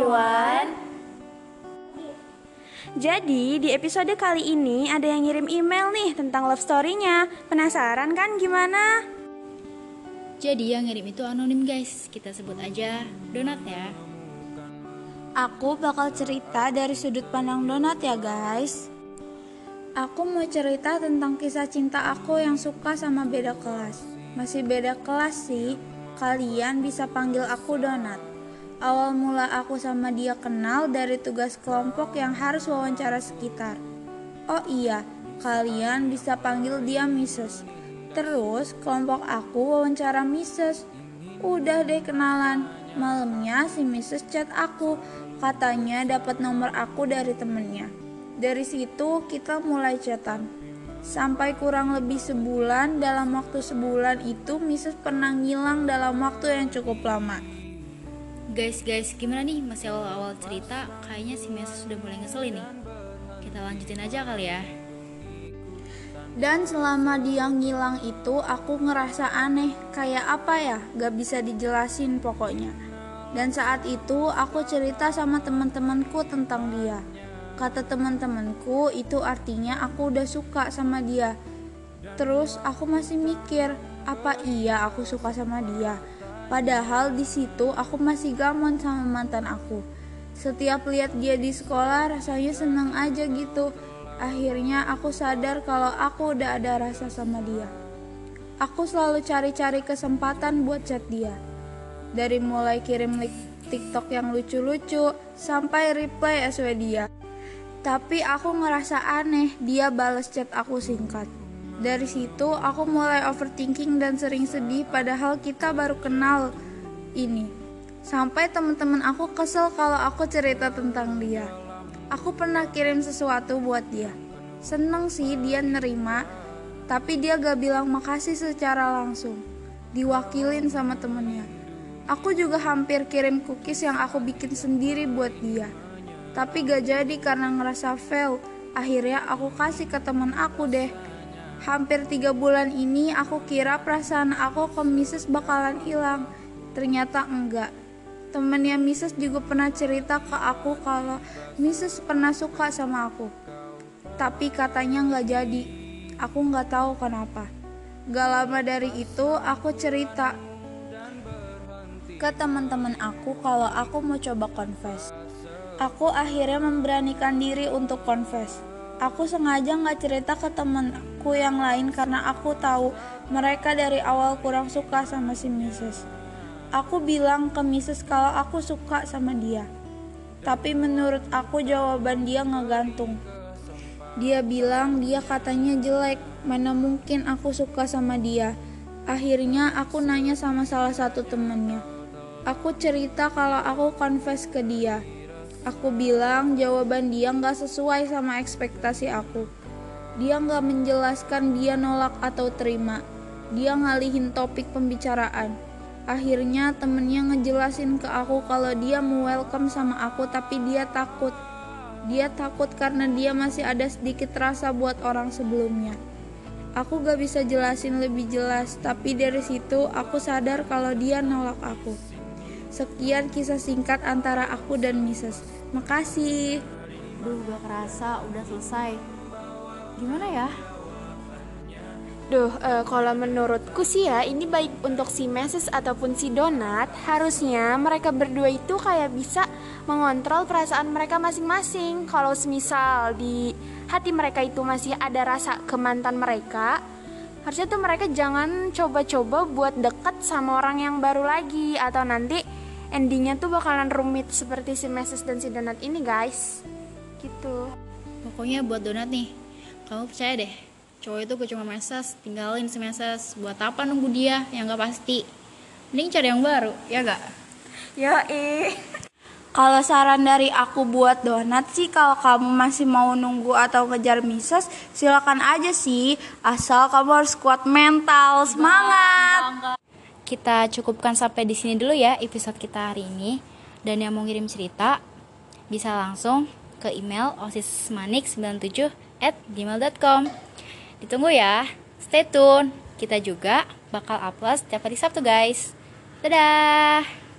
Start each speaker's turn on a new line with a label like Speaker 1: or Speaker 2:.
Speaker 1: everyone.
Speaker 2: Jadi di episode kali ini ada yang ngirim email nih tentang love story-nya. Penasaran kan gimana?
Speaker 1: Jadi yang ngirim itu anonim guys. Kita sebut aja Donat ya.
Speaker 3: Aku bakal cerita dari sudut pandang Donat ya guys. Aku mau cerita tentang kisah cinta aku yang suka sama beda kelas. Masih beda kelas sih. Kalian bisa panggil aku Donat. Awal mula aku sama dia kenal dari tugas kelompok yang harus wawancara sekitar. Oh iya, kalian bisa panggil dia Mrs. Terus kelompok aku wawancara Mrs. Udah deh kenalan. Malamnya si Mrs. chat aku, katanya dapat nomor aku dari temennya. Dari situ kita mulai chatan. Sampai kurang lebih sebulan, dalam waktu sebulan itu Mrs. pernah ngilang dalam waktu yang cukup lama.
Speaker 1: Guys, guys, gimana nih? Masih awal-awal cerita, kayaknya si Mesa sudah mulai ngeselin nih. Kita lanjutin aja kali ya.
Speaker 3: Dan selama dia ngilang itu aku ngerasa aneh, kayak apa ya? Gak bisa dijelasin pokoknya. Dan saat itu aku cerita sama teman-temanku tentang dia. Kata teman-temanku itu artinya aku udah suka sama dia. Terus aku masih mikir, apa iya aku suka sama dia? Padahal di situ aku masih gamon sama mantan aku. Setiap lihat dia di sekolah rasanya seneng aja gitu. Akhirnya aku sadar kalau aku udah ada rasa sama dia. Aku selalu cari-cari kesempatan buat chat dia. Dari mulai kirim TikTok yang lucu-lucu sampai reply SW dia. Tapi aku ngerasa aneh dia balas chat aku singkat. Dari situ aku mulai overthinking dan sering sedih padahal kita baru kenal ini. Sampai teman-teman aku kesel kalau aku cerita tentang dia. Aku pernah kirim sesuatu buat dia. Seneng sih dia nerima, tapi dia gak bilang makasih secara langsung. Diwakilin sama temennya. Aku juga hampir kirim cookies yang aku bikin sendiri buat dia. Tapi gak jadi karena ngerasa fail. Akhirnya aku kasih ke teman aku deh Hampir tiga bulan ini aku kira perasaan aku ke Mrs. bakalan hilang. Ternyata enggak. Temennya Mrs. juga pernah cerita ke aku kalau Mrs. pernah suka sama aku. Tapi katanya nggak jadi. Aku nggak tahu kenapa. Gak lama dari itu aku cerita ke teman-teman aku kalau aku mau coba confess. Aku akhirnya memberanikan diri untuk confess Aku sengaja nggak cerita ke temanku yang lain karena aku tahu mereka dari awal kurang suka sama si Mrs. Aku bilang ke Mrs. kalau aku suka sama dia. Tapi menurut aku jawaban dia ngegantung. Dia bilang dia katanya jelek, mana mungkin aku suka sama dia. Akhirnya aku nanya sama salah satu temennya. Aku cerita kalau aku confess ke dia. Aku bilang jawaban dia nggak sesuai sama ekspektasi aku. Dia nggak menjelaskan dia nolak atau terima. Dia ngalihin topik pembicaraan. Akhirnya temennya ngejelasin ke aku kalau dia mau welcome sama aku tapi dia takut. Dia takut karena dia masih ada sedikit rasa buat orang sebelumnya. Aku gak bisa jelasin lebih jelas, tapi dari situ aku sadar kalau dia nolak aku. Sekian kisah singkat antara aku dan Mrs. Makasih.
Speaker 1: Duh, gak kerasa udah selesai. Gimana ya?
Speaker 2: Duh, uh, kalau menurutku sih ya, ini baik untuk si Mrs. ataupun si Donat. Harusnya mereka berdua itu kayak bisa mengontrol perasaan mereka masing-masing. Kalau semisal di hati mereka itu masih ada rasa ke mantan mereka, harusnya tuh mereka jangan coba-coba buat deket sama orang yang baru lagi atau nanti endingnya tuh bakalan rumit seperti si Meses dan si Donat ini guys. Gitu.
Speaker 1: Pokoknya buat Donat nih kamu percaya deh cowok itu gue cuma Meses tinggalin si Meses. Buat apa nunggu dia? Yang gak pasti. Mending cari yang baru ya gak
Speaker 2: ya eh
Speaker 3: kalau saran dari aku buat donat sih kalau kamu masih mau nunggu atau ngejar mises silakan aja sih. Asal kamu harus kuat mental. Semangat
Speaker 1: kita cukupkan sampai di sini dulu ya episode kita hari ini. Dan yang mau ngirim cerita bisa langsung ke email osismanik97 at gmail.com Ditunggu ya, stay tune. Kita juga bakal upload setiap hari Sabtu guys. Dadah!